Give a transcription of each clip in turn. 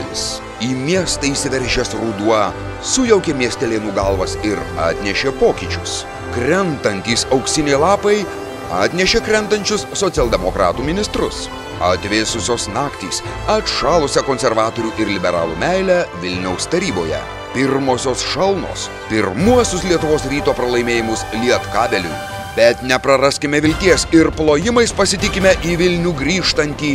Spalis. Į miestą įsiveržęs ruduo sujaukė miestelėnų galvas ir atnešė pokyčius. Krentantys auksiniai lapai atnešė krentančius socialdemokratų ministrus. Atvėsusios naktys atšalusią konservatorių ir liberalų meilę Vilniaus taryboje. Pirmosios šalnos, pirmuosius Lietuvos ryto pralaimėjimus Lietkabeliui. Bet nepraraskime vilties ir plojimais pasitikime į Vilnių grįžtantį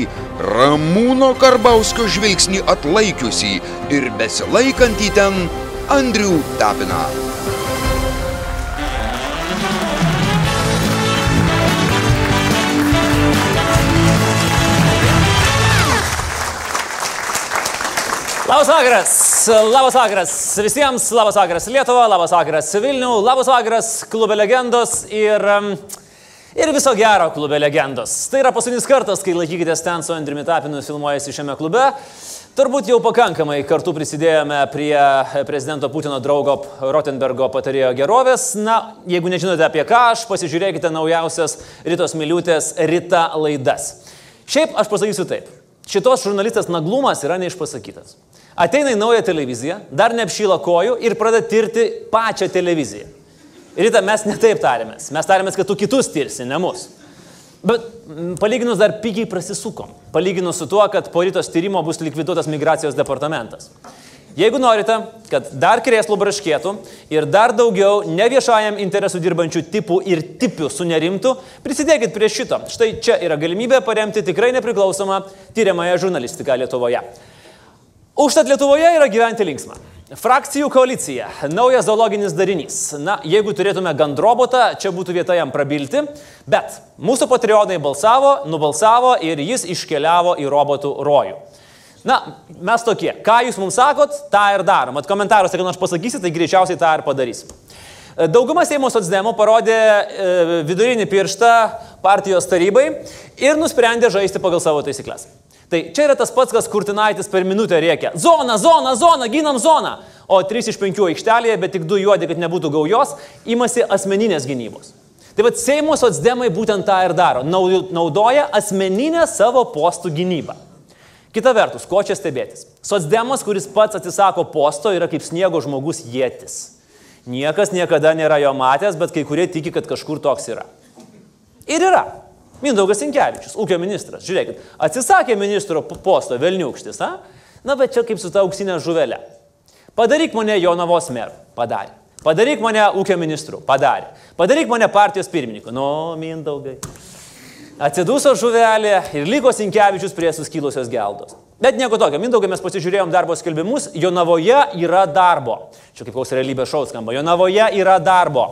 Ramūno Karbauskio žvilgsnį atlaikiusį ir besilaikantį ten Andrių Tapiną. Labas vakaras, labas vakaras visiems, labas vakaras Lietuva, labas vakaras Vilnių, labas vakaras klube legendos ir, ir viso gero klube legendos. Tai yra paskutinis kartas, kai laikykitės ten su Andriumi Tapinu filmuojasi šiame klube. Turbūt jau pakankamai kartu prisidėjome prie prezidento Putino draugo Rotenbergo patarėjo gerovės. Na, jeigu nežinote apie ką aš, pasižiūrėkite naujausias Ritos Miliutės Rita laidas. Šiaip aš pasakysiu taip. Šitos žurnalistės naglumas yra neišpasakytas. Ateina į naują televiziją, dar neapšyla kojų ir pradeda tirti pačią televiziją. Rita, mes netaip tarėmės. Mes tarėmės, kad tu kitus tirsi, ne mus. Bet palyginus dar pigiai prasisukom. Palyginus su tuo, kad po rytos tyrimo bus likviduotas migracijos departamentas. Jeigu norite, kad dar krėslų braškėtų ir dar daugiau neviešajam interesų dirbančių tipų ir tipių sunerimtų, prisidėkit prie šito. Štai čia yra galimybė paremti tikrai nepriklausomą tyriamąją žurnalistiką Lietuvoje. Užtat Lietuvoje yra gyventi linksma. Frakcijų koalicija, naujas zoologinis darinys. Na, jeigu turėtume gandrobotą, čia būtų vieta jam prabilti, bet mūsų patrionai balsavo, nubalsavo ir jis iškeliavo į robotų rojų. Na, mes tokie. Ką jūs mums sakot, tą ir darom. Mat komentaruose, kad aš pasakysiu, tai greičiausiai tą ir padarysim. Dauguma Seimo socdemų parodė e, vidurinį pirštą partijos tarybai ir nusprendė žaisti pagal savo taisyklės. Tai čia yra tas pats, kas Kurtinaitis per minutę rėkia. Zona, zona, zona, ginam zoną. O 3 iš 5 aikštelėje, bet tik 2 juodi, kad nebūtų gaujos, imasi asmeninės gynybos. Tai vad Seimo socdemai būtent tą ir daro. Naudoja asmeninę savo postų gynybą. Kita vertus, ko čia stebėtis? Socdemas, kuris pats atsisako posto, yra kaip sniego žmogus jėtis. Niekas niekada nėra jo matęs, bet kai kurie tiki, kad kažkur toks yra. Ir yra. Mindaugas Inkevičius, ūkio ministras. Žiūrėkit, atsisakė ministro posto Velniukštis, a? Na, bet čia kaip su ta auksinė žuvelė. Padaryk mane Jonavos meru. Padarė. Padaryk mane ūkio ministru. Padarė. Padaryk mane partijos pirmininku. Nu, Mindaugai. Atsiduso žuvelė ir liko Sinkevičius prie suskylusios geldos. Bet nieko tokio, Mindaugai mes pasižiūrėjom darbo skelbimus, Jonavoje yra darbo. Čia kaip koks realybės šaus skamba, Jonavoje yra darbo.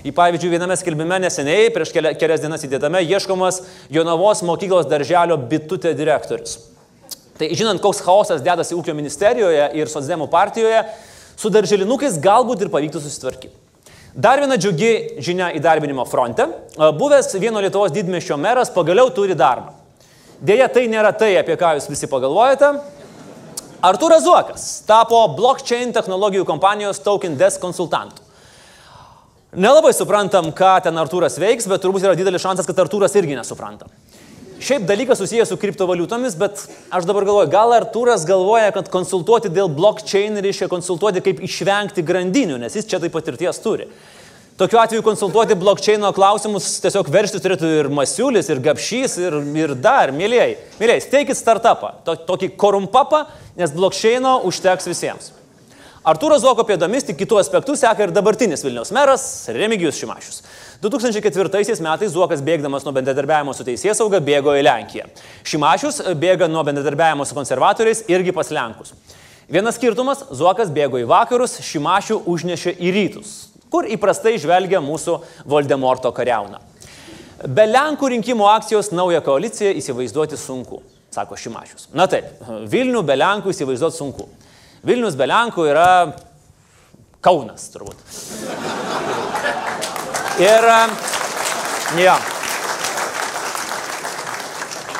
Į pavyzdžiui, viename skelbime neseniai, prieš kelias dienas įdėtame, ieškomas Jonavos mokyklos darželio bitutė direktorius. Tai žinant, koks chaosas dedasi ūkio ministerijoje ir socdemų partijoje, su darželinukais galbūt ir pavyktų susitvarkyti. Dar viena džiugi žinia įdarbinimo fronte. Buvęs vieno Lietuvos didmešio meras pagaliau turi darbą. Deja, tai nėra tai, apie ką jūs visi pagalvojate. Artūras Zuokas tapo blockchain technologijų kompanijos Token Desk konsultantu. Nelabai suprantam, ką ten Artūras veiks, bet turbūt yra didelis šansas, kad Artūras irgi nesupranta. Šiaip dalykas susijęs su kriptovaliutomis, bet aš dabar galvoju, gal Artūras galvoja, kad konsultuoti dėl blockchain reiškia konsultuoti, kaip išvengti grandinių, nes jis čia taip patirties turi. Tokiu atveju konsultuoti blokčiaino klausimus tiesiog veršti turėtų ir Masiulis, ir Gapšys, ir, ir dar, mėlyjei. Mėlyjei, steikit startupą, to, tokį korumpapą, nes blokčiaino užteks visiems. Artūro Zuoko pėdomis tik kitų aspektų seka ir dabartinis Vilniaus meras Remigijus Šimašius. 2004 metais Zuokas bėgdamas nuo bendradarbiavimo su teisės sauga bėgo į Lenkiją. Šimašius bėga nuo bendradarbiavimo su konservatoriais irgi pas Lenkus. Vienas skirtumas - Zuokas bėgo į vakarus, Šimašių užnešė į rytus, kur įprastai žvelgia mūsų Voldemorto kariauna. Be Lenkų rinkimų akcijos naują koaliciją įsivaizduoti sunku, sako Šimašius. Na taip, Vilnių be Lenkų įsivaizduoti sunku. Vilnius be Lenkų yra Kaunas, turbūt. Ir, jo.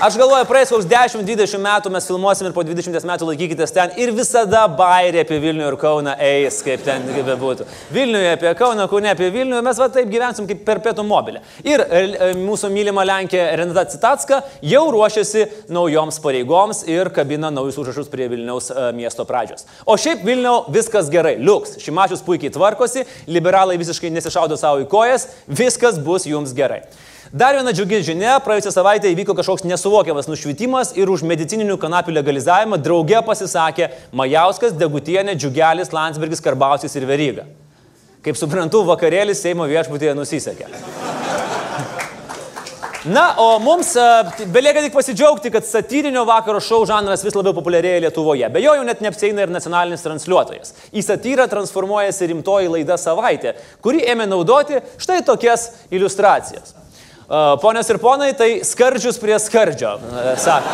Aš galvoju, praeis koks 10-20 metų mes filmuosim ir po 20 metų laikykitės ten ir visada bairė apie Vilnių ir Kauną eis, kaip ten bebūtų. Vilniuje apie Kauną, Kaune apie Vilnių, mes va taip gyvensim kaip per pietų mobilę. Ir e, e, mūsų mylima Lenkija Renata Citatska jau ruošiasi naujoms pareigoms ir kabina naujus užrašus prie Vilniaus e, miesto pradžios. O šiaip Vilniau viskas gerai, liuks. Šimašius puikiai tvarkosi, liberalai visiškai nesišaudo savo į kojas, viskas bus jums gerai. Dar viena džiugi žinia, praėjusią savaitę įvyko kažkoks nesuvokiamas nušvitimas ir už medicininių kanapių legalizavimą drauge pasisakė Majauskas, Degutienė, Džiugelis, Landsbergis, Karbausis ir Veryga. Kaip suprantu, vakarėlis Seimo viešbutėje nusisekė. Na, o mums uh, belieka tik pasidžiaugti, kad satyrinio vakaro šou žanras vis labiau populiarėja Lietuvoje. Be jo jau net neapseina ir nacionalinis transliuotojas. Į satyrą transformuojasi rimtoji laida savaitė, kuri ėmė naudoti štai tokias iliustracijas. Ponios ir ponai, tai skardžius prie skardžio, e, sako.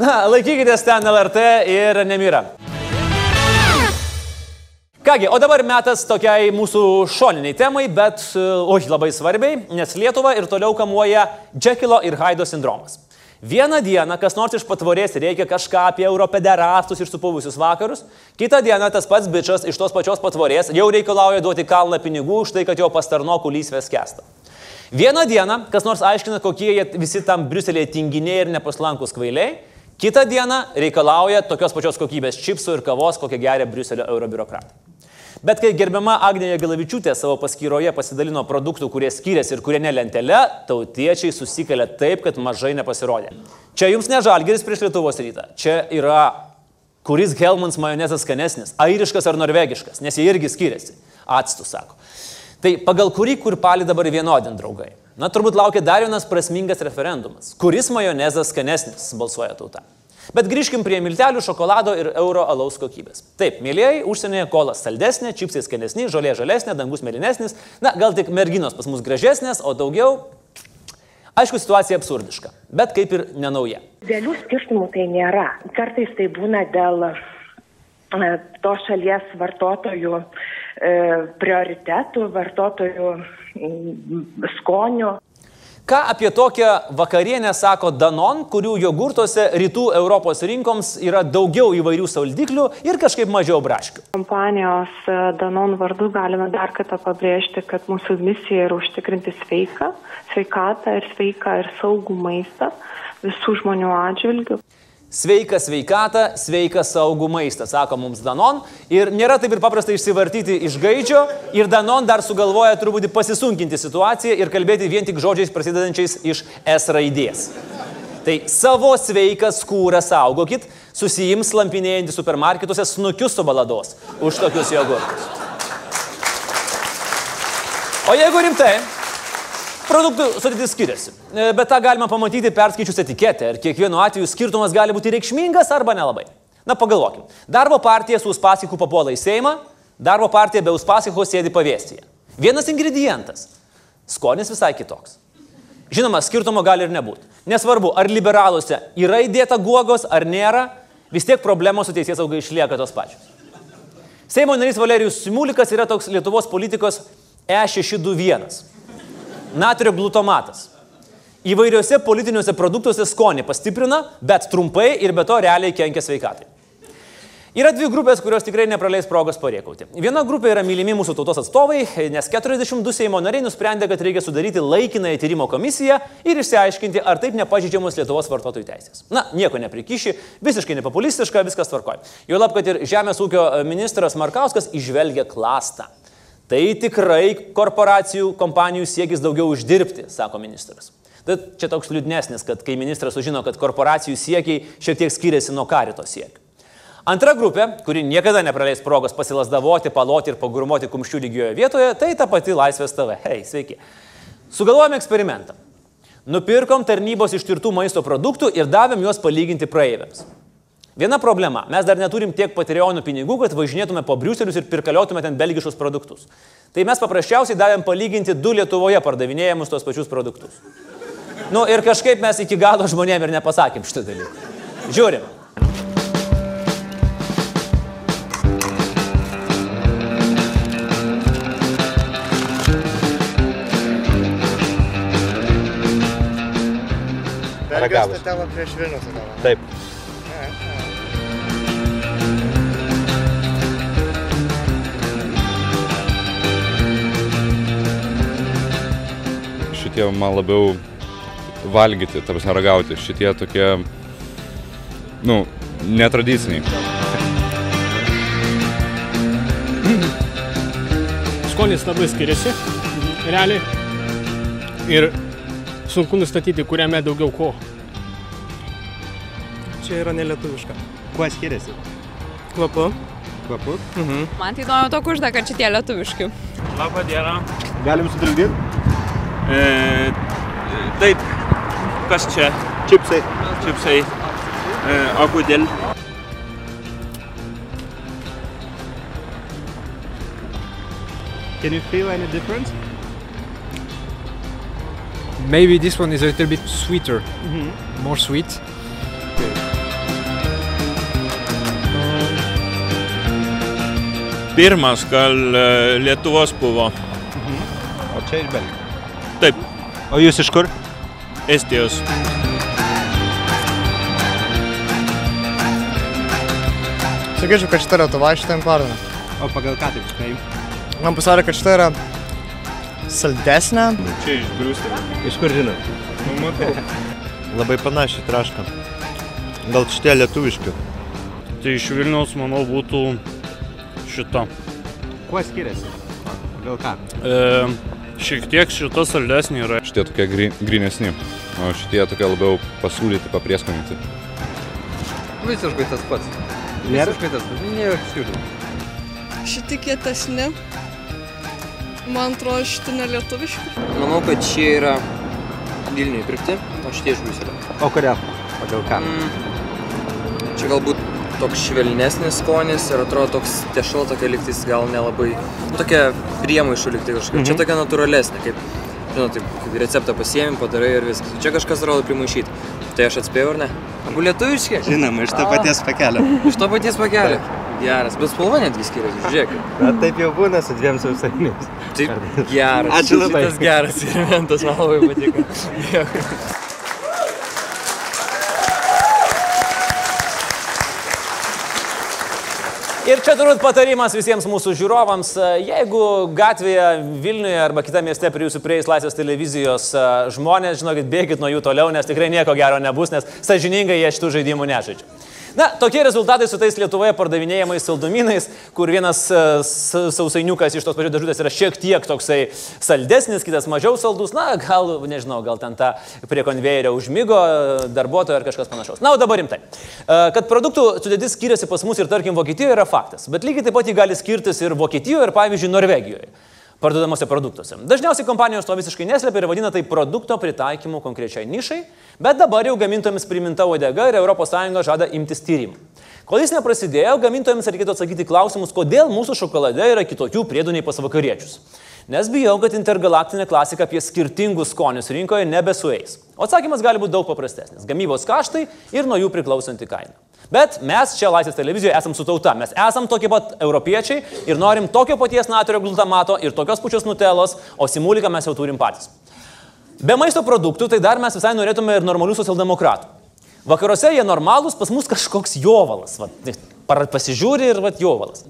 Na, laikykitės ten LRT ir nemira. Kągi, o dabar metas tokiai mūsų šoniniai temai, bet, e, oi, labai svarbiai, nes Lietuva ir toliau kamuoja Džekilo ir Haido sindromas. Vieną dieną kas nors iš patvorės reikia kažką apie europederastus ir supuvusius vakarus, kitą dieną tas pats bičias iš tos pačios patvorės jau reikalauja duoti kalną pinigų už tai, kad jo pastarnokų lysvės kesta. Vieną dieną kas nors aiškina, kokie jie visi tam Briuselėje tinginiai ir nepaslankus kvailiai, kitą dieną reikalauja tokios pačios kokybės čipsų ir kavos, kokią geria Briuselio eurobiurokratai. Bet kai gerbiama Agnėje Galavičiūtė savo paskyroje pasidalino produktų, kurie skiriasi ir kurie nelentelė, tautiečiai susikelia taip, kad mažai nepasirodė. Čia jums ne žalgeris prieš Lietuvos rytą. Čia yra kuris Helmans majonezas skanesnis - airiškas ar norvegiškas, nes jie irgi skiriasi. Atstų sako. Tai pagal kurį kurpalį dabar vienodin draugai? Na, turbūt laukia dar vienas prasmingas referendumas. Kuris majonezas skanesnis balsuoja tauta? Bet grįžkim prie miltelių, šokolado ir euro alaus kokybės. Taip, mėlyjei, užsienyje kolas saldesnė, čipsai skanesni, žolė žalesnė, dangus mėlynesnis. Na, gal tik merginos pas mus gražesnės, o daugiau... Aišku, situacija absurdiška, bet kaip ir nenauja. Dėlių skirtumų tai nėra. Kartais tai būna dėl e, to šalies vartotojų prioritetų, vartotojų skonių. Ką apie tokią vakarienę sako Danon, kurių jogurtuose rytų Europos rinkoms yra daugiau įvairių saldiklių ir kažkaip mažiau braškių? Kompanijos e, Danon vardu galime dar kartą pabrėžti, kad mūsų misija yra užtikrinti sveiką, sveikatą ir sveiką ir saugų maistą visų žmonių atžvilgių. Sveika sveikata, sveika saugų maistas, sako mums Danon. Ir nėra taip ir paprasta išsivartyti iš gaidžio. Ir Danon dar sugalvoja truputį pasisunkinti situaciją ir kalbėti vien tik žodžiais prasidedančiais iš S raidės. Tai savo sveiką skūrą saugokit, susijims lampinėjantį supermarketuose snukius su balados už tokius jogurtus. O jeigu rimtai, Produktų sudėtis skiriasi, e, bet tą galima pamatyti perskaičius etiketę ir kiekvienu atveju skirtumas gali būti reikšmingas arba nelabai. Na pagalvokim, darbo partija su Uspaskiku papuola į Seimą, darbo partija be Uspasiko sėdi pavėstyje. Vienas ingredientas - skonis visai kitoks. Žinoma, skirtumo gali ir nebūti. Nesvarbu, ar liberaluose yra įdėta guogos ar nėra, vis tiek problemos su teisės saugai išlieka tos pačios. Seimo narys Valerijus Simulikas yra toks Lietuvos politikos E621 natrio glutomatas. Įvairiuose politiniuose produktuose skonį pastiprina, bet trumpai ir be to realiai kenkia sveikatai. Yra dvi grupės, kurios tikrai nepraleis progos pariekauti. Viena grupė yra mylimi mūsų tautos atstovai, nes 42 Seimo nariai nusprendė, kad reikia sudaryti laikinąją tyrimo komisiją ir išsiaiškinti, ar taip nepažydžiamos Lietuvos vartotojų teisės. Na, nieko neprikiši, visiškai nepopulistiška, viskas tvarkoja. Jo lab, kad ir Žemės ūkio ministras Markauskas išvelgia klastą. Tai tikrai korporacijų, kompanijų siekis daugiau uždirbti, sako ministras. Tai čia toks liūdnesnis, kad kai ministras sužino, kad korporacijų siekiai šiek tiek skiriasi nuo karito siekių. Antra grupė, kuri niekada nepraleis progos pasilasdavoti, paloti ir pagurmoti kumščių lygioje vietoje, tai ta pati Laisvės TV. Hei, sveiki. Sugalvojame eksperimentą. Nupirkom tarnybos ištirtų maisto produktų ir davėm juos palyginti praeiviams. Viena problema, mes dar neturim tiek patreonų pinigų, kad važinėtume po Briuselius ir pirkaliotume ten belgiškus produktus. Tai mes paprasčiausiai davėm palyginti du Lietuvoje pardavinėjamus tos pačius produktus. Nu ir kažkaip mes iki galo žmonėm ir nepasakėm šitą dalyką. Žiūrim. stotela. Taip. Šitie man labiau valgyti, ta prasme ragauti. Šitie tokie, nu, netradiciniai. skonis labai skiriasi, realiai. Ir sunku nustatyti, kuriame daugiau ko. Čia yra nelietuviška. Kuo skiriasi? Kvapu. Kvapu. Man tai įdomu to kužda, kad šitie lietuviški. Labą dieną. Galim sutrukdyti? E, taip, kas čia? Čipsai. Čipsai. E, o kodėl? Can you feel any difference? Maybe this one is a little bit sweeter, more sweet. Pirmas gal e, Lietuvos buvo. O čia iš Belgijos. Taip, O jūs iš kur? Estijos. Sakyčiau, kad šita Lietuva šitą importą. O pagal ką taip spėjai? Man pasakė, kad šita yra saldesnė. Čia iš Briuselio. Iš kur žinot? Nu, matau. Labai panašiai traška. Gal šitie lietuviški. Tai iš Vilniaus, manau, būtų šita. Kuo skiriasi? Pagal ką? E, šiek tiek šita saldesnė yra. Šitie tokie gri- grinesni, o šitie tokie labiau pasūlyti, paprieskoninti. Visiškai tas pats. Visiškai tas pats. Nėra skirtumų. Šitie kietesni. Man atrodo, šitie nelietuviški. Manau, kad šie yra Vilniui pirkti, o šitie iš Briuselio. O kodėl? Pagal ką? Mm. Čia galbūt toks švelnesnis skonis ir atrodo toks tešala tokia liktis gal nelabai, nu tokia priemaišų liktai kažkaip. Čia tokia natūralesnė, kaip, žinot, taip, kaip receptą pasiemi, padarai ir viskas. Čia kažkas atrodo primaišyti. Tai aš atspėjau ar ne? Abu lietuviški? Žinoma, iš to paties pakelio. Iš to paties pakelio. Geras, bet spalva netgi skiriasi, žiūrėk. Bet taip jau būna su dviem sausainiais. Taip, geras. Ačiū labai. Šitas geras elementas, man labai patiko. Ir čia turbūt patarimas visiems mūsų žiūrovams, e, jeigu gatvėje Vilniuje arba kitame mieste prie jūsų prieis Laisvės televizijos e, žmonės, žinokit, bėgit nuo jų toliau, nes tikrai nieko gero nebus, nes sažiningai jie šitų žaidimų nežaidžia. Na, tokie rezultatai su tais Lietuvoje pardavinėjamais saldumynais, kur vienas e, sausainiukas iš tos pačios dėžutės yra šiek tiek toksai saldesnis, kitas mažiau saldus, na, gal, nežinau, gal ten ta prie konvejerio užmygo e, darbuotojo ar kažkas panašaus. Na, o dabar rimtai. E, Kad produktų sudėtis skiriasi pas mus ir tarkim Vokietijoje yra faktas, bet lygiai taip pat jį gali skirtis ir Vokietijoje ir pavyzdžiui Norvegijoje parduodamuose produktuose. Dažniausiai kompanijos to visiškai neslėpia ir vadina tai produkto pritaikymu konkrečiai nišai, bet dabar jau gamintojams priminta odega ir ES žada imtis tyrimų. Kol jis neprasidėjo, gamintojams reikėtų atsakyti klausimus, kodėl mūsų šokolade yra kitokių priedų nei pas vakariečius. Nes bijau, kad intergalaktinė klasika apie skirtingus skonius rinkoje nebesueis. O atsakymas gali būti daug paprastesnis - gamybos kaštai ir nuo jų priklausanti kaina. Bet mes čia Laisvės televizijoje esam su tauta, mes esam tokie pat europiečiai ir norim tokio paties natrio glutamato ir tokios pačios nutelos, o simuliką mes jau turim patys. Be maisto produktų, tai dar mes visai norėtume ir normalių socialdemokratų. Vakaruose jie normalūs, pas mus kažkoks jovalas. Vat, par- pasižiūri ir vat, jovalas.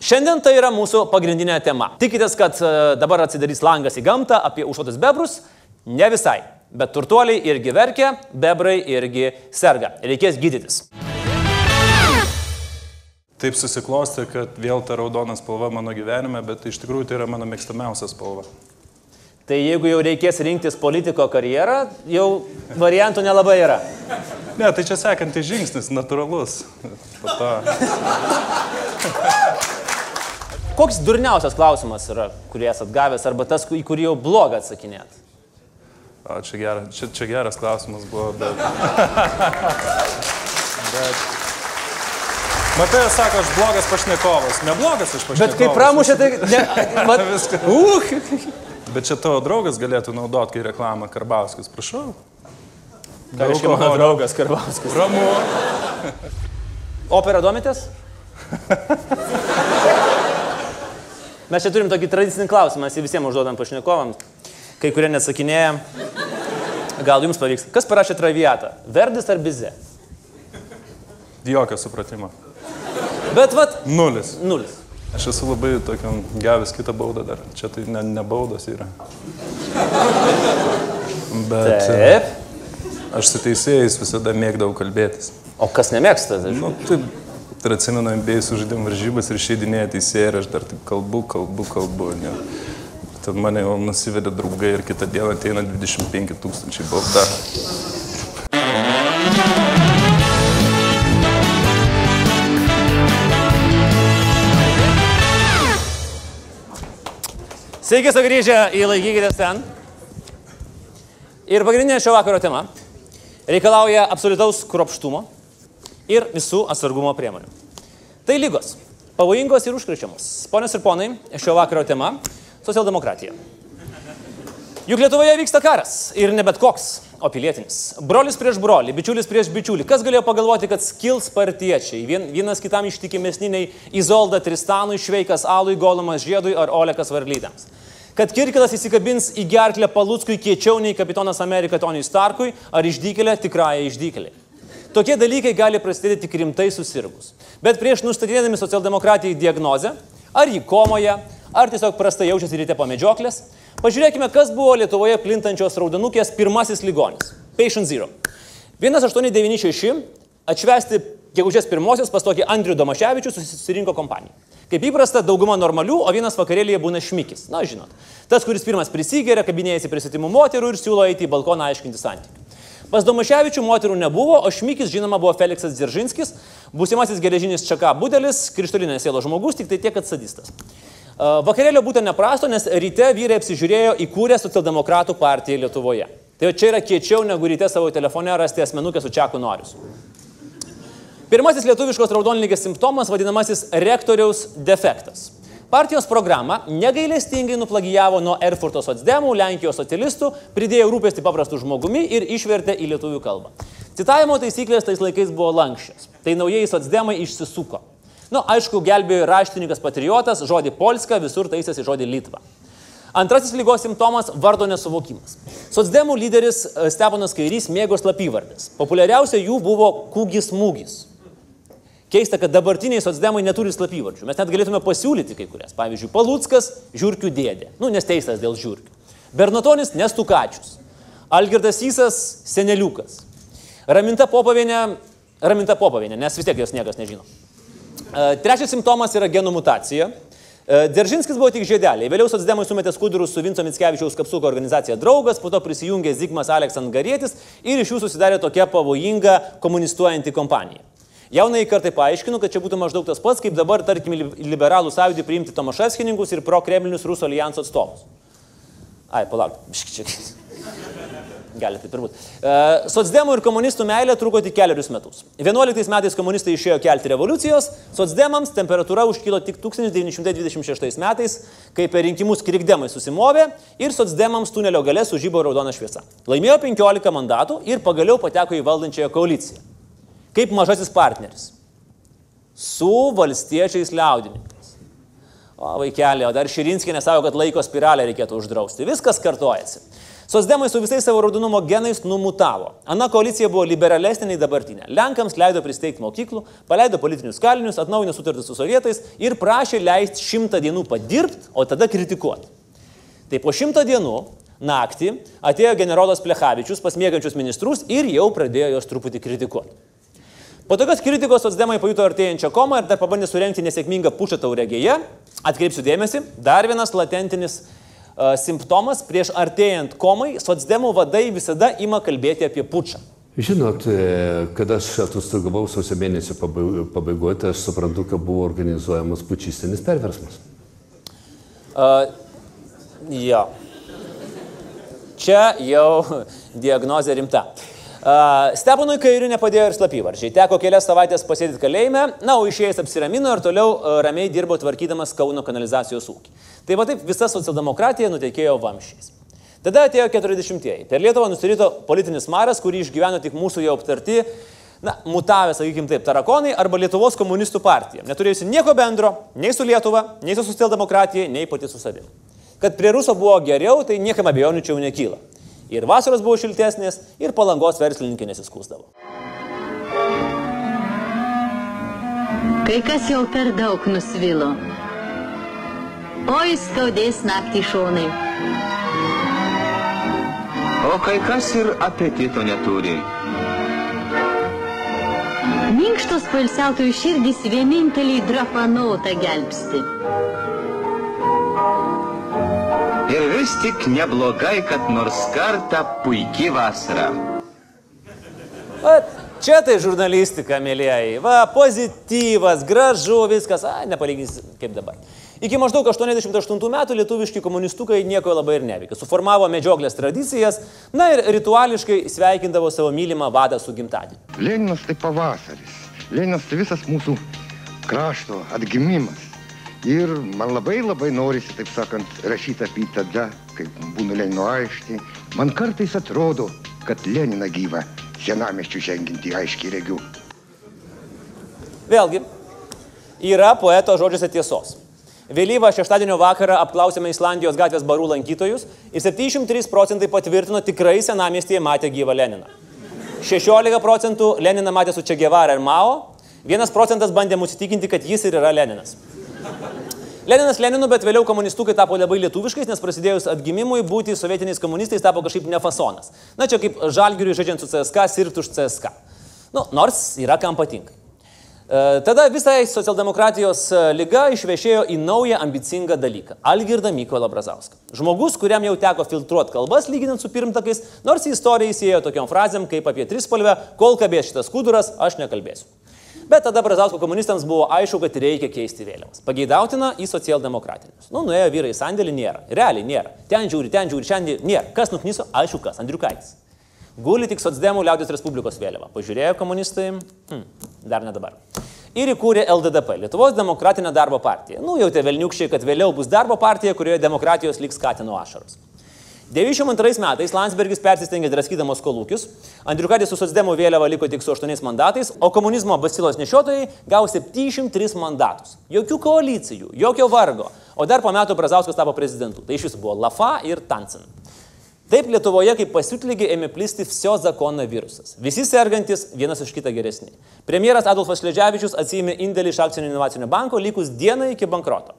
Šiandien tai yra mūsų pagrindinė tema. Tikitės, kad e, dabar atsidarys langas į gamtą apie užšotus bebrus? Ne visai. Bet turtuoliai irgi verkia, bebrai irgi serga. Reikės gydytis. Taip susiklosti, kad vėl ta raudona spalva mano gyvenime, bet iš tikrųjų tai yra mano mėgstamiausia spalva. Tai jeigu jau reikės rinktis politiko karjerą, jau variantų nelabai yra. Ne, tai čia sekantis žingsnis, natūralus. Po to. Koks durniausias klausimas yra, kurį esat gavęs, arba tas, į kurį jau blogą atsakinėt? O, čia, gera, čia, čia geras klausimas buvo, bet... bet... Matai, sako, aš blogas pašnekovas. Neblogas aš pašnekovas. Bet kai pramušė, tai... Ne, mat, Viskas. uh, Bet čia tavo draugas galėtų naudoti, kai reklamą Karbauskis, prašau. ką reiškia mano draugas Karvauskas? Ramu. Opera domitės? Mes čia turim tokį tradicinį klausimą, mes jį visiems užduodam pašnekovams. Kai kurie nesakinėja. Gal jums pavyks. Kas parašė traviatą? Verdis ar Bize? Jokio supratimo. Bet vat. Nulis. Nulis. Aš esu labai tokiam gavęs kitą baudą dar. Čia tai ne, ne baudos yra. Bet Taip. aš su teisėjais visada mėgdavau kalbėtis. O kas nemėgsta? Tai... Nu, taip, ir atsimenu, MBA sužaidėm varžybas ir išeidinėja teisėjai ir aš dar taip kalbu, kalbu, kalbu. Ne. Tad mane jau nusivedė draugai ir kitą dieną ateina 25 tūkstančiai bauda. Sveiki sugrįžę į laikykitės ten. Ir pagrindinė šio vakaro tema reikalauja absoliutaus kropštumo ir visų atsargumo priemonių. Tai lygos. Pavojingos ir užkrečiamos. Ponios ir ponai, šio vakaro tema - socialdemokratija. Juk Lietuvoje vyksta karas ir ne bet koks, o pilietinis. Brolis prieš brolį, bičiulis prieš bičiulį. Kas galėjo pagalvoti, kad skils partiečiai? Vien, vienas kitam ištikimesniniai Izolda Tristanui, Šveikas Alui, Golumas Žiedui ar Olekas Varlydams. Kad Kirkilas įsikabins į gerklę Paluckui kiečiau nei kapitonas Amerika Toniui Starkui ar išdykelė tikrąją išdykelį. Tokie dalykai gali prasidėti tik rimtai susirgus. Bet prieš nustatydami socialdemokratijai diagnozę, ar jį komoje, ar tiesiog prastai jaučiasi ryte po medžioklės, pažiūrėkime, kas buvo Lietuvoje plintančios raudonukės pirmasis ligonis - Patient Zero. 1896 atšvesti gegužės pirmosios pas tokį Andrių Domaševičių susirinko kompanija. Kaip įprasta, dauguma normalių, o vienas vakarėlėje būna šmikis. Na, žinot. Tas, kuris pirmas prisigeria, kabinėjasi prie svetimų moterų ir siūlo eiti į balkoną aiškinti santykių. Pas Domaševičių moterų nebuvo, o šmikis, žinoma, buvo Feliksas Dzeržinskis, būsimasis geležinis Čaka Budelis, krištolinės sielos žmogus, tik tai tiek, kad sadistas. Vakarėlio būtent neprasto, nes ryte vyrai apsižiūrėjo įkūrę socialdemokratų partiją Lietuvoje. Tai čia yra kiečiau negu ryte savo telefone rasti asmenukę su Čaku Norius. Pirmasis lietuviškos raudonlygės simptomas vadinamasis rektoriaus defektas. Partijos programą negailestingai nuplagijavo nuo Erfurto socdemų, Lenkijos socialistų, pridėjo rūpestį paprastų žmogumi ir išvertė į lietuvių kalbą. Citavimo taisyklės tais laikais buvo lankščios. Tai naujieji socdemai išsisuko. Na, nu, aišku, gelbėjo raštininkas patriotas, žodį Polska, visur taisėsi žodį Litva. Antrasis lygos simptomas - vardo nesuvokimas. Socdemų lyderis Stepanas Kairys mėgo slapyvardės. Populiariausia jų buvo Kūgis Mūgis. Keista, kad dabartiniai socdemai neturi slapyvardžių. Mes net galėtume pasiūlyti kai kurias. Pavyzdžiui, Paluckas - žiūrkių dėdė. Nu, nes teistas dėl žiūrkių. Bernatonis - nestukačius. Algirdas Sysas - seneliukas. Raminta Popavienė - Raminta Popavienė, nes vis tiek jos niekas nežino. Trečias simptomas yra genų mutacija. Deržinskis buvo tik žiedeliai. Vėliau socdemai sumetė skudurus su Vinco Mitskevičiaus kapsuko organizacija Draugas, po to prisijungė Zigmas Aleksandrietis ir iš jų susidarė tokia pavojinga komunistuojanti kompanija. Jaunai kartai paaiškinu, kad čia būtų maždaug tas pats, kaip dabar, tarkim, liberalų sąjūdį priimti Tomaševskininkus ir pro-kremlinius Rusų alijanso atstovus. Ai, palauk, čia. Gali taip ir būti. Uh, Sotsdemų ir komunistų meilė truko tik keliarius metus. 11 metais komunistai išėjo kelti revoliucijos, socdemams temperatūra užkilo tik 1926 metais, kai per rinkimus krikdemai susimovė ir socdemams tunelio gale sužybo raudona šviesa. Laimėjo 15 mandatų ir pagaliau pateko į valdančiąją koaliciją kaip mažasis partneris su valstiečiais liaudininkais. O vaikelė, o dar Širinskė nesavo, kad laiko spiralę reikėtų uždrausti. Viskas kartojasi. Sosdemai su visais savo raudonumo genais numutavo. Ana koalicija buvo liberalesnė nei dabartinė. Lenkams leido pristeigti mokyklų, paleido politinius kalinius, atnaujino sutartį su sovietais ir prašė leisti šimtą dienų padirbti, o tada kritikuoti. Tai po šimto dienų naktį atėjo generolas Plechavičius pas mėgančius ministrus ir jau pradėjo juos truputį kritikuoti. Po tokios kritikos socdemai pajuto artėjančią komą ir dar pabandė surenkti nesėkmingą pušą taurėgėje. Atkreipsiu dėmesį, dar vienas latentinis uh, simptomas prieš artėjant komai, socdemų vadai visada ima kalbėti apie pučą. Žinot, kada aš atostogavau sausio mėnesio pabaigoje, tai aš suprantu, kad buvo organizuojamas pučistinis perversmas. Uh, jo. Čia jau diagnozė rimta. Uh, Stepanui Kairiui nepadėjo ir slapyvarčiai. Teko kelias savaitės pasėdėti kalėjime, na, o išėjęs apsiramino ir toliau ramiai dirbo tvarkydamas Kauno kanalizacijos ūkį. Tai va taip visa socialdemokratija nutekėjo vamšiais. Tada atėjo 40-ieji. Per Lietuvą nusirito politinis maras, kurį išgyveno tik mūsų jau aptarti, na, mutavę, sakykime taip, tarakonai arba Lietuvos komunistų partija, neturėjusi nieko bendro nei su Lietuva, nei su socialdemokratija, nei pati su savimi. Kad prie Ruso buvo geriau, tai niekam abejonių čia jau nekyla. Ir vasaros buvo šiltesnės, ir palangos verslininkai nesiskūsdavo. Kai kas jau per daug nusvilo. Oi, skaudės naktį šonai. O kai kas ir apetito neturi. Minkštos poilsiautojų širdys vieninteliai drapanotą gelbsti. Vis tik neblogai, kad nors kartą puikiai vasara. Vat, čia tai žurnalistika, mėlyjei. Va, pozityvas, gražu, viskas, a, nepalyginsi kaip dabar. Iki maždaug 88 metų lietuviški komunistukai nieko labai ir neveikė. Suformavo medžioklės tradicijas, na ir rituališkai sveikindavo savo mylimą vadą su gimtadieniu. Leninas tai pavasaris. Leninas tai visas mūsų krašto atgimimas. Ir man labai labai norisi, taip sakant, rašyti apie tada, kai būnu Lenino aikštė. Man kartais atrodo, kad Leniną gyvą senameščių ženginti aiškiai regiu. Vėlgi, yra poeto žodžiuose tiesos. Vėlyvą šeštadienio vakarą apklausėme Islandijos gatvės barų lankytojus ir 73 procentai patvirtino tikrai senamiestyje matę gyvą Leniną. 16 procentų Leniną matė su Čegevara ir Mao, 1 procentas bandė mus įtikinti, kad jis ir yra Leninas. Leninas Leninu, bet vėliau komunistukai tapo labai lietuviškais, nes prasidėjus atgimimui būti sovietiniais komunistais tapo kažkaip nefasonas. Na čia kaip žalgiriui žaidžiant su CSK, sirgti už CSK. Nu, nors yra kam patinka. E, Tada visai socialdemokratijos e, lyga išvešėjo į naują ambicingą dalyką - Algirdą Mykolą Brazauską. Žmogus, kuriam jau teko filtruoti kalbas lyginant su pirmtakais, nors į istoriją įsėjo tokiom frazėm kaip apie trispalvę, kol kabės šitas kuduras, aš nekalbėsiu. Bet tada Brazausko komunistams buvo aišku, kad reikia keisti vėliavas. Pageidautina į socialdemokratinius. Nu, nuėjo vyrai į sandėlį, nėra. Realiai nėra. Ten žiūri, ten žiūri, šiandien nėra. Kas nuknyso? Aišku, kas. Andriukaitis. Guli tik Sotsdemų liaudės Respublikos vėliava. Pažiūrėjo komunistai, hm, dar ne dabar. Ir įkūrė LDDP, Lietuvos demokratinę darbo partiją. Nu, jau tie velniukščiai, kad vėliau bus darbo partija, kurioje demokratijos liks skatino ašaros. 92 metais Landsbergis persistengė draskydamos kolūkius, Andriukaitis su Sotsdemų vėliava liko tik su 8 mandatais, o komunizmo basilos nešiotojai gavo 703 mandatus. Jokių koalicijų, jokio vargo, o dar po metų Brazauskas tapo prezidentu. Tai iš viso buvo Lafa ir Tansin. Taip Lietuvoje kaip pasiutlygį ėmė plisti всio zakono virusas. Visi sergantis vienas iš kitą geresni. Premjeras Adolfas Šleževičius atsijėmė indėlį iš akcinio inovacinio banko likus dienai iki bankroto.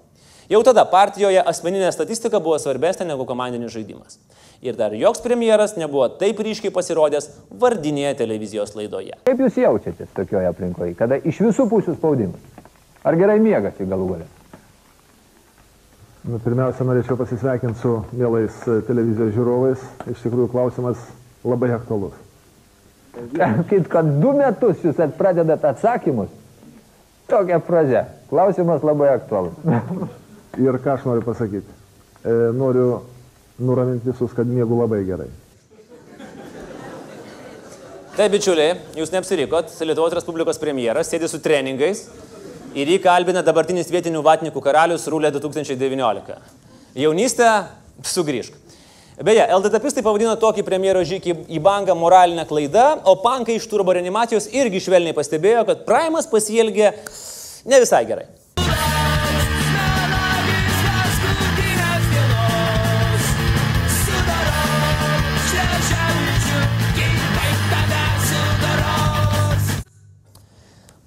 Jau tada partijoje asmeninė statistika buvo svarbesnė negu komandinis žaidimas. Ir dar joks premjeras nebuvo taip ryškiai pasirodęs vardinėje televizijos laidoje. Kaip jūs jaučiatės tokioje aplinkoje, kada iš visų pusių spaudimas? Ar gerai miegate galų galę? Nu, pirmiausia, norėčiau pasisveikinti su mielais e, televizijos žiūrovais. Iš tikrųjų, klausimas labai aktualus. Kaip kad du metus jūs at- pradedat atsakymus, tokia fraze. Klausimas labai aktualus. Ir ką aš noriu pasakyti? E, noriu nuraminti visus, kad miegu labai gerai. Tai bičiuliai, jūs neapsirikot, Lietuvos Respublikos premjeras sėdi su treningais ir jį kalbina dabartinis vietinių vatnikų karalius Rūlė 2019. Jaunystė, sugrįžk. Beje, LDTPistai pavadino tokį premjero žygį į bangą moralinę klaidą, o pankai iš turbo reanimacijos irgi švelniai pastebėjo, kad Primas pasielgė ne visai gerai.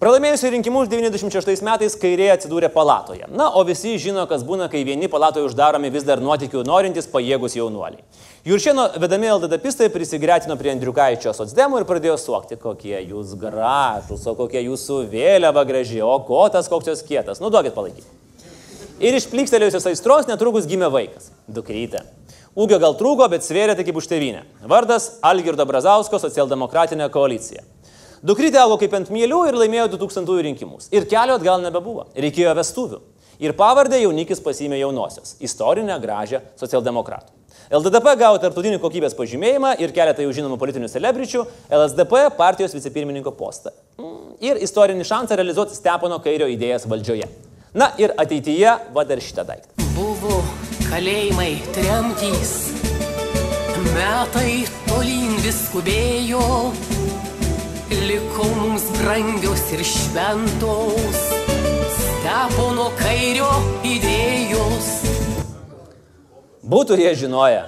Pralaimėjusių rinkimus 96 metais kairė atsidūrė palatoje. Na, o visi žino, kas būna, kai vieni palatoje uždaromi vis dar nuotikių norintys pajėgus jaunuoliai. Juršieno vedami LDDpistai prisigretino prie Andriukaičio socdemų ir pradėjo suokti, kokie jūs gražus, o kokie jūsų vėliava graži, o kotas koks jos kietas. Nu, duokit palaikyti. Ir iš plykstelėjusios aistros netrukus gimė vaikas - dukrytė. Ūgio gal trūko, bet svėrė tik kaip už tevinę. Vardas Algirdo Brazausko socialdemokratinė koalicija. Dukrytė augo kaip ant mėlių ir laimėjo 2000 rinkimus. Ir kelio atgal nebebuvo. Reikėjo vestuvių. Ir pavardę jaunikis pasimė jaunosios. Istorinę gražią socialdemokratų. LDDP gavo tarptautinį kokybės pažymėjimą ir keletą jau žinomų politinių celebričių, LSDP partijos vicepirmininko postą. Mm, Ir istorinį šansą realizuoti Stepono kairio idėjas valdžioje. Na ir ateityje va dar šitą daiktą. Buvo kalėjimai tremtys, metai tolyn vis skubėjo, liko mums brangios ir šventos, stepono kairio idėjos. Būtų jie žinoję.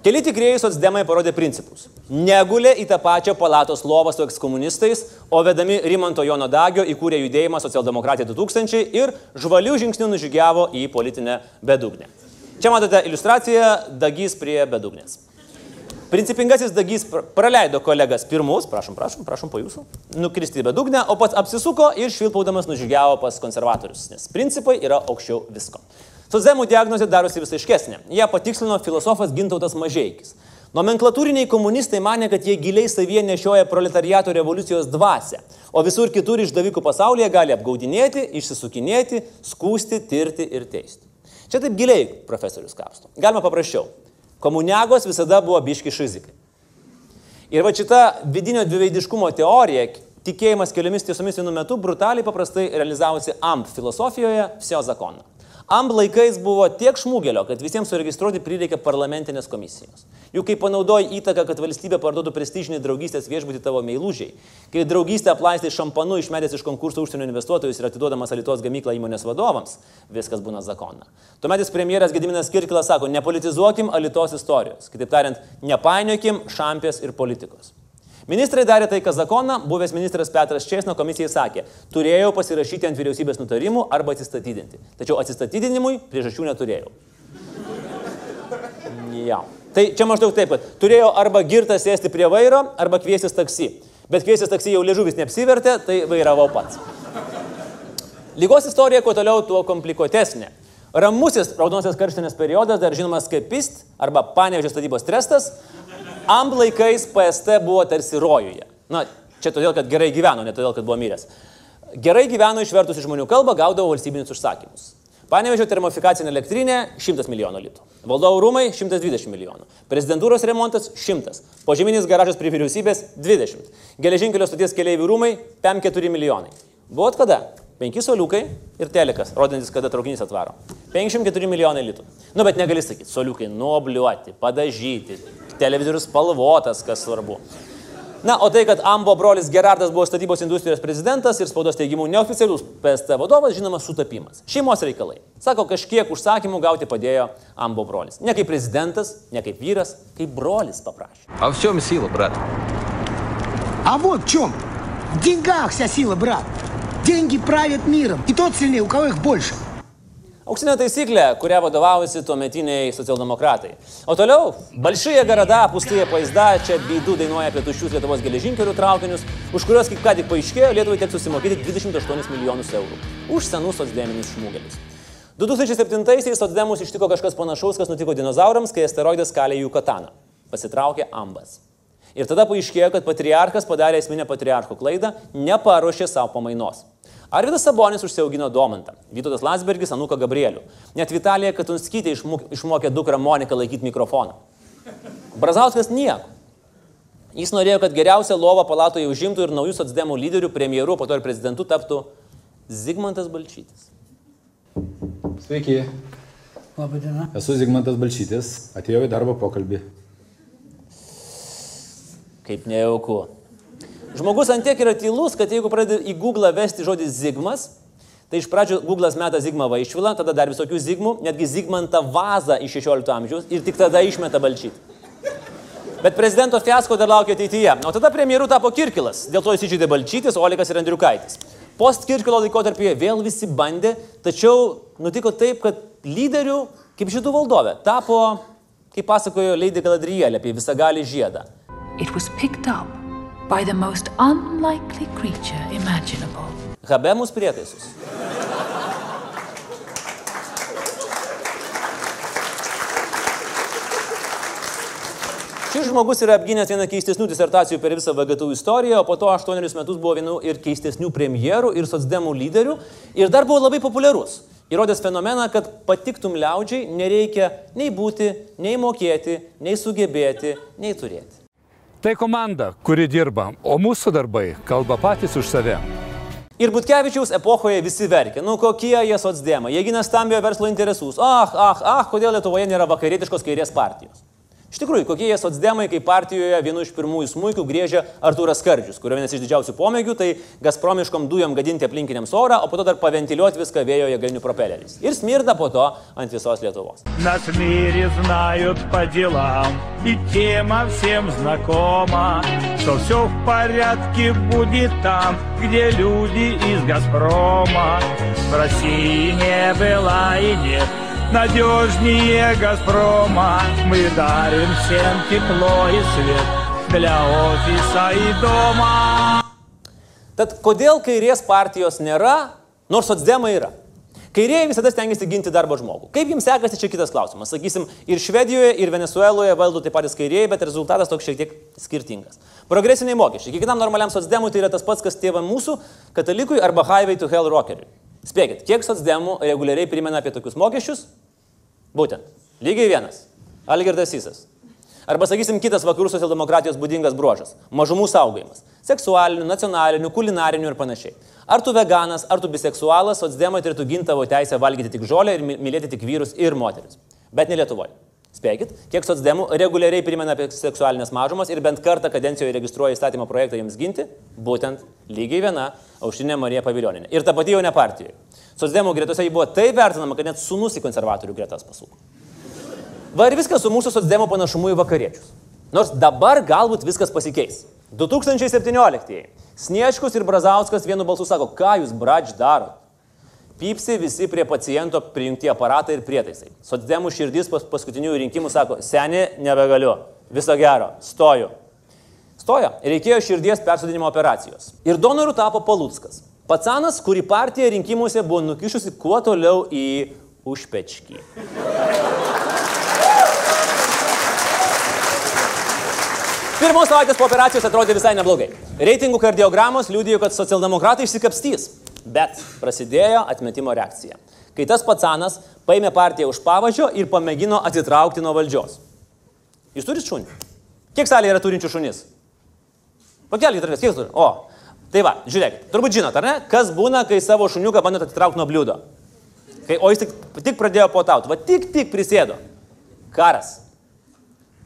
Keli tikrieji socdemai parodė principus. Negulė į tą pačią palatos lovą su ekskomunistais, o vedami Rimanto Jono Dagio įkūrė judėjimą Socialdemokratija 2000 ir žvalių žingsnių nužygiavo į politinę bedugnę. Čia matote iliustraciją Dagys prie bedugnės. Principingasis Dagys pr- praleido kolegas pirmus, prašom, prašom, prašom po jūsų, nukristi į bedugnę, o pats apsisuko ir švilpaudamas nužygiavo pas konservatorius, nes principai yra aukščiau visko. Socdemų diagnozė darosi vis aiškesnė. Ją patikslino filosofas Gintautas Mažeikis. Nomenklatūriniai komunistai mane, kad jie giliai savyje nešioja proletariato revoliucijos dvasę, o visur kitur išdavikų pasaulyje gali apgaudinėti, išsisukinėti, skūsti, tirti ir teisti. Čia taip giliai profesorius kapsto. Galima paprasčiau. Komuniagos visada buvo biški šizikai. Ir va šita vidinio dviveidiškumo teorija, tikėjimas keliomis tiesomis vienu metu, brutaliai paprastai realizavosi AMP filosofijoje, Vsio zakono. AMP laikais buvo tiek šmūgelio, kad visiems suregistruoti prireikė parlamentinės komisijos. Juk kai panaudoji įtaką, kad valstybė parduotų prestižinį draugystės viešbutį tavo meilužiai, kai draugystę aplaistai šampanu išmetęs iš konkurso užsienio investuotojus ir atiduodamas Alitos gamyklą įmonės vadovams, viskas būna zakona. Tuometis premjeras Gediminas Kirkilas sako, nepolitizuokim Alitos istorijos. Kitaip tariant, nepainiokim šampės ir politikos. Ministrai darė tai, ką zakoną, buvęs ministras Petras Česno komisijai sakė, turėjau pasirašyti ant vyriausybės nutarimų arba atsistatydinti. Tačiau atsistatydinimui priežasčių neturėjau. Ja. Tai čia maždaug taip, kad turėjau arba girtą sėsti prie vairo, arba kviestis taksi. Bet kviestis taksi jau liežuvis neapsivertė, tai vairavau pats. Lygos istorija kuo toliau, tuo komplikuotesnė. Ramusis raudonosios karštinės periodas, dar žinomas kaip PIST arba Panevežės statybos trestas, Amb laikais PST buvo tarsi rojuje. Na, čia todėl, kad gerai gyveno, ne todėl, kad buvo miręs. Gerai gyveno išvertus į žmonių kalbą, gaudavo valstybinius užsakymus. Panevežio termofikacinė elektrinė 100 milijonų litų. Valdovų rūmai 120 milijonų. Prezidentūros remontas 100. Požeminis garažas prie vyriausybės 20. Geležinkelio stoties keliaivių rūmai 5-4 milijonai. Buvot kada? 5 soliukai ir telekas, rodantis, kada traukinys atvaro. 54 milijonai litų. Nu, bet negali sakyti, soliukai nuobliuoti, padažyti, televizorius spalvotas, kas svarbu. Na, o tai, kad Ambo brolis Gerardas buvo statybos industrijos prezidentas ir spaudos teigimų neoficialus PST vadovas, žinoma, sutapimas. Šeimos reikalai. Sako, kažkiek užsakymų gauti padėjo Ambo brolis. Ne kaip prezidentas, ne kaip vyras, kaip brolis paprašė. А в чем сила, брат? А вот в чем. В деньгах вся сила, брат. Деньги правят миром. И тот сильнее, у кого их больше. Auksinė taisyklė, kuria vadovavosi tuometiniai socialdemokratai. O toliau, Balšyje garada, pustėje paizda, čia beidų dainuoja apie tuščius Lietuvos geležinkelių traukinius, už kuriuos, kaip ką tik paaiškėjo, Lietuvai teks susimokėti 28 milijonus eurų. Už senus socdeminius šmūgelius. 2007-aisiais socdemus ištiko kažkas panašaus, kas nutiko dinozaurams, kai asteroidas kalė jų kataną. Pasitraukė ambas. Ir tada paaiškėjo, kad patriarchas padarė esminę patriarcho klaidą, neparuošė savo pamainos. Arvidas Sabonis užsiaugino Domantą, Vytautas Landsbergis Anuką Gabrielių. Net Vitalija Katunskytė išmok, išmokė dukrą Moniką laikyti mikrofoną. Brazauskas nieko. Jis norėjo, kad geriausią lovą palatoje užimtų ir naujų socdemų lyderių, premjerų, po to ir prezidentų taptų Zigmantas Balčytis. Sveiki. Labadiena. Esu Zigmantas Balčytis, atėjau į darbo pokalbį. Kaip nejauku. Žmogus antiek yra tylus, kad jeigu pradedi į Google vesti žodį Zigmas, tai iš pradžių Google'as meta Zigmą Vaišvilą, tada dar visokių Zigmų, netgi Zigmantą Vazą iš 16 amžiaus ir tik tada išmeta balčyti. Bet prezidento fiasko dar laukia ateityje. O tada premjeru tapo Kirkilas, dėl to įsižeidė Balčytis, Olikas ir Andriukaitis. Post Kirkilo laikotarpyje vėl visi bandė, tačiau nutiko taip, kad lyderių, kaip žydų valdovė, tapo, kaip pasakojo Lady Galadrielė apie visagalį žiedą. It was picked up by the most unlikely creature imaginable. Habemus prietaisus. Šis žmogus yra apgynęs vieną keistesnių disertacijų per visą VGTU istoriją, o po to aštuonerius metus buvo vienu ir keistesnių premjerų ir socdemų lyderių ir dar buvo labai populiarus. Įrodęs fenomeną, kad patiktum liaudžiai nereikia nei būti, nei mokėti, nei sugebėti, nei turėti. Tai komanda, kuri dirba, o mūsų darbai kalba patys už save. Ir Butkevičiaus epochoje visi verkė, nu kokie jie socdemai, jie gina stambiojo verslo interesus. Ah, ah, ah, kodėl Lietuvoje nėra vakarietiškos kairės partijos. Iš tikrųjų, kokie jie socdemai, kai partijoje vienu iš pirmųjų smūgių grėžia Artūras Skardžius, kurio vienas iš didžiausių pomėgių tai Gazpromiškom dujom gadinti aplinkiniams orą, o po to dar paventiliuoti viską vėjo jėgainių propeleriais. Ir smirda po to ant visos Lietuvos. Нас в мире знают по делам, и тема всем знакома, что все в порядке будет там, где люди из Газпрома. В России не было и нет надежнее Газпрома. Мы дарим всем тепло и свет для офиса и дома. Tad kodėl kairės partijos nėra, nors socdemai yra? Kairieji visada stengiasi ginti darbo žmogų. Kaip jums sekasi, čia kitas klausimas. Sakysim, ir Švedijoje, ir Venezueloje valdo taip patys kairieji, bet rezultatas toks šiek tiek skirtingas. Progresiniai mokesčiai. Kiekvienam normaliam socdemui tai yra tas pats, kas tėva mūsų, katalikui arba Highway to Hell rockeriui. Spėkit, kiek socdemų reguliariai primena apie tokius mokesčius? Būtent. Lygiai vienas. Algirdas Sysas. Arba, sakysim, kitas vakarų socialdemokratijos būdingas bruožas - mažumų saugojimas. Seksualinių, nacionalinių, kulinarinių ir panašiai. Ar tu veganas, ar tu biseksualas, socdemai turėtų ginti tavo teisę valgyti tik žolę ir my- mylėti tik vyrus ir moteris. Bet ne Lietuvoje. Spėkit, kiek socdemų reguliariai primena apie seksualinės mažumas ir bent kartą kadencijoje registruoja įstatymo projektą jiems ginti, būtent lygiai viena Aušinė Marija Paviljoninė. Ir ta pati jau ne partijoje. Socdemų gretose ji buvo taip vertinama, kad net sunus į konservatorių gretas pasuko. Va ir viskas su mūsų socdemų panašumu į vakariečius. Nors dabar galbūt viskas pasikeis. 2017. Sniečkus ir Brazauskas vienu balsu sako, ką jūs, bradž, darot? Pypsi visi prie paciento prijungti aparatai ir prietaisai. Socdemų širdis pas paskutinių rinkimų sako, seni, nebegaliu. Viso gero, stoju. Stojo. Reikėjo širdies persodinimo operacijos. Ir donoru tapo Palutskas. Pacanas, kurį partija rinkimuose buvo nukišusi kuo toliau į užpečkį. Pirmos savaitės po operacijos atrodė visai neblogai. Reitingų kardiogramos liūdėjo, kad socialdemokratai išsikapstys. Bet prasidėjo atmetimo reakcija. Kai tas pacanas paėmė partiją už pavadžio ir pamėgino atitraukti nuo valdžios. Jūs turite šunį? Kiek salėje yra turinčių šunis? Pakelkite rankas, kiek turi? O, tai va, žiūrėkit, turbūt žinot, ar ne, kas būna, kai savo šuniuką bandot atitraukti nuo bliūdo. Kai, o jis tik, tik pradėjo potauti, va tik tik prisėdo. Karas.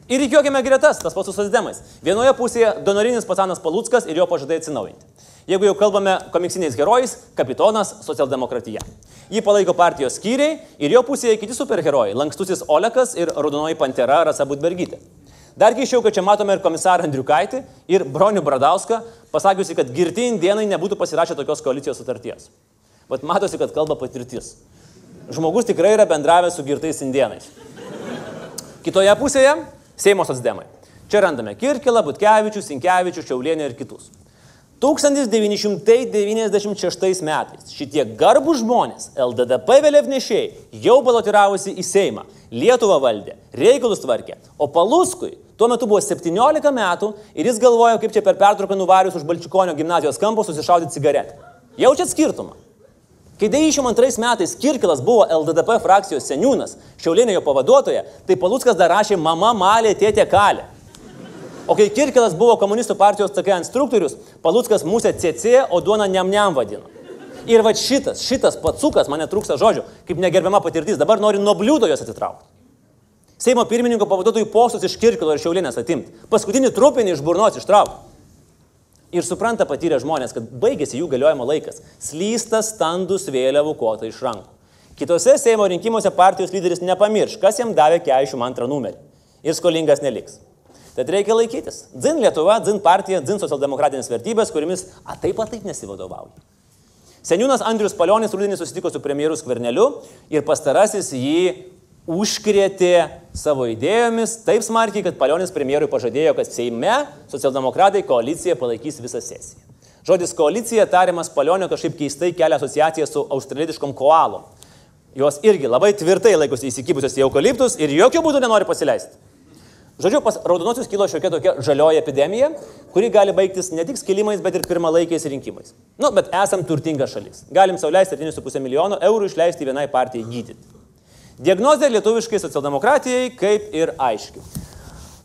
Ir įkiokime gretas, tas pats su sosdemais. Vienoje pusėje donorinis pacanas Paluckas ir jo pažadai atsinaujinti. Jeigu jau kalbame komiksiniais herojais, kapitonas socialdemokratija. Jį palaiko partijos skyriai ir jo pusėje kiti superherojai - lankstusis Olekas ir raudonoji pantera Rasa Budbergytė. Dar keiščiau, kad čia matome ir komisarą Andriukaitį ir Bronių Bradauską, pasakiusi, kad girti indienai nebūtų pasirašę tokios koalicijos sutarties. Vat matosi, kad kalba patirtis. Žmogus tikrai yra bendravęs su girtais indienais. Kitoje pusėje - Seimo socdemai. Čia randame Kirkilą, Butkevičių, Sinkevičių, Šiaulienį ir kitus. 1996 metais šitie garbų žmonės, LDDP vėliavnešiai, jau balotiravosi į Seimą, Lietuvą valdė, reikalus tvarkė, o Paluskui tuo metu buvo 17 metų ir jis galvojo, kaip čia per pertrauką nuvarius už Balčikonio gimnazijos kampo susišaudyti cigaretę. Jaučiat skirtumą? Kai 92 metais Kirkilas buvo LDDP frakcijos seniūnas, Šiaulienė jo pavaduotoja, tai Paluckas dar rašė mama malė, tėtė kalė. O kai Kirkilas buvo komunistų partijos tokia instruktorius, Paluckas musę CC, o duona niam niam vadino. Ir va šitas, šitas patsukas, man netrūksta žodžių, kaip negerbiama patirtis, dabar nori nuo bliūdo jos atitraukti. Seimo pirmininko pavaduotojų postus iš Kirkilo ir Šiaulinės atimti. Paskutinį trupinį iš burnos ištraukti. Ir supranta patyrę žmonės, kad baigėsi jų galiojimo laikas. Slysta standus vėliavų kota iš rankų. Kitose Seimo rinkimuose partijos lyderis nepamirš, kas jam davė 42 numerį. Ir skolingas neliks. Tad reikia laikytis. Dzin Lietuva, dzin partija, dzin socialdemokratinės vertybės, kuriamis taip pat taip nesivadovauja. Seniūnas Andrius Palionis rudenį susitiko su premjeru Skverneliu ir pastarasis jį užkrėtė savo idėjomis taip smarkiai, kad Palionis premjerui pažadėjo, kad Seime socialdemokratai koaliciją palaikys visą sesiją. Žodis koalicija tariamas Palionio kažkaip keistai kelia asociaciją su australietiškom koalom. Jos irgi labai tvirtai laikosi įsikibusios į eukaliptus ir jokių būdų nenori pasileisti. Žodžiu, pas raudonosius kilo šiokia tokia žalioji epidemija, kuri gali baigtis ne tik skilimais, bet ir pirmalaikiais rinkimais. Nu, bet esam turtinga šalis. Galim sauliaisti 7,5 milijono eurų išleisti vienai partijai gydyti. Diagnozė lietuviškai socialdemokratijai kaip ir aiški.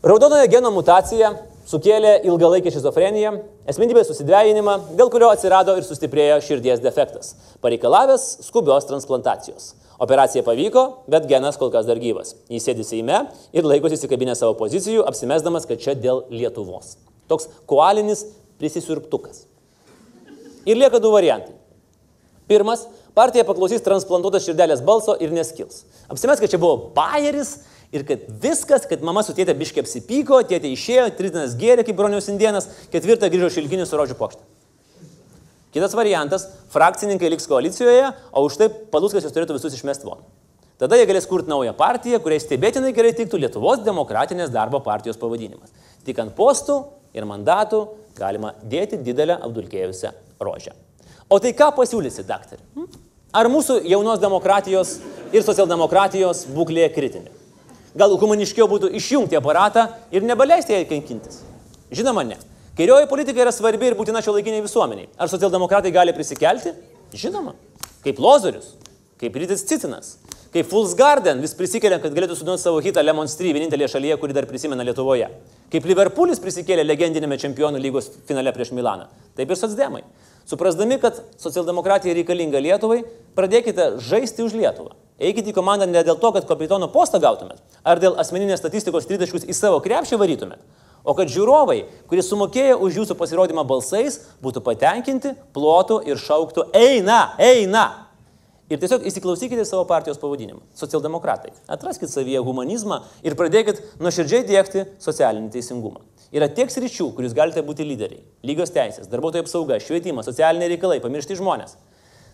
Raudonojo geno mutacija sukėlė ilgalaikį šizofreniją, esminybės susidvėjinimą, dėl kurio atsirado ir sustiprėjo širdies defektas, pareikalavęs skubios transplantacijos. Operacija pavyko, bet genas kol kas dar gyvas. Jis sėdi Seime ir laikosi įsikabinę savo pozicijų, apsimesdamas, kad čia dėl Lietuvos. Toks koalinis prisisirptukas. Ir lieka du variantai. Pirmas - partija paklausys transplantuotos širdelės balso ir neskils. Apsimes, kad čia buvo bayeris ir kad viskas, kad mama su tėtė biškiai apsipyko, tėtė išėjo, tris dienas gėrė kaip broniaus indienas, ketvirtą grįžo šilkinį su rožių pokštą. Kitas variantas - frakcininkai liks koalicijoje, o už tai Paluskas jūs turėtų visus išmesti von. Tada jie galės kurti naują partiją, kuriai stebėtinai gerai tiktų Lietuvos demokratinės darbo partijos pavadinimas. Tik ant postų ir mandatų galima dėti didelę apdulkėjusią rožę. O tai ką pasiūlysi, daktarė? Hm? Ar mūsų jaunos demokratijos ir socialdemokratijos būklė kritinė? Gal humaniškiau būtų išjungti aparatą ir nebeleisti jai kankintis? Žinoma, ne. Kairioji politika yra svarbi ir būtina šio laikiniai visuomeniai. Ar socialdemokratai gali prisikelti? Žinoma. Kaip Lozorius, kaip Rytis Cicinas, kaip Fools Garden vis prisikelia, kad galėtų sudėti savo hitą Lemon Street, vienintelė šalyje, kuri dar prisimena Lietuvoje. Kaip Liverpoolis prisikėlė legendinėme čempionų lygos finale prieš Milaną. Taip ir socdemai. Suprasdami, kad socialdemokratija reikalinga Lietuvai, pradėkite žaisti už Lietuvą. Eikite į komandą ne dėl to, kad kapitono postą gautumėt, ar dėl asmeninės statistikos tritaškus į savo krepšį varytumėt, o kad žiūrovai, kurie sumokėjo už jūsų pasirodymą balsais, būtų patenkinti, plotų ir šauktų eina, eina. Ir tiesiog įsiklausykite savo partijos pavadinimą - socialdemokratai. Atraskite savyje humanizmą ir pradėkit nuoširdžiai dėkti socialinį teisingumą. Yra tiek sričių, kur jūs galite būti lyderiai - lygios teisės, darbuotojų apsauga, švietimas, socialiniai reikalai, pamiršti žmonės.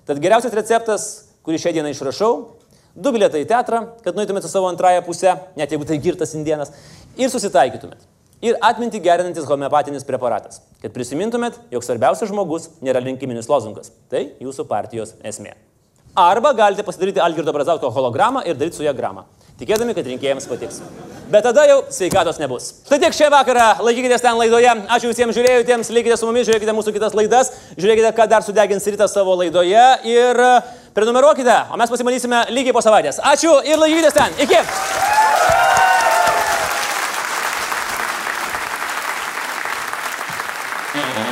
Tad geriausias receptas, kurį šią dieną išrašau - du bilietai į teatrą, kad nueitumėte su savo antrąją pusę, net jeigu tai girtas indienas, ir susitaikytumėt. Ir atminti gerinantis homeopatinis preparatas, kad prisimintumėt, jog svarbiausias žmogus nėra rinkiminis lozungas. Tai jūsų partijos esmė. Arba galite pasidaryti Algirdo Brazausko hologramą ir daryti su ją gramą, tikėdami, kad rinkėjams patiks. Bet tada jau sveikatos nebus. Štai tiek šią vakarą, laikykitės ten laidoje. Ačiū visiems žiūrėjusiems, likite su mumis, žiūrėkite mūsų kitas laidas, žiūrėkite, ką dar sudegins rytą savo laidoje ir prenumeruokite, o mes pasimatysime lygiai po savaitės. Ačiū ir laikykitės ten. Iki. Mm-hmm.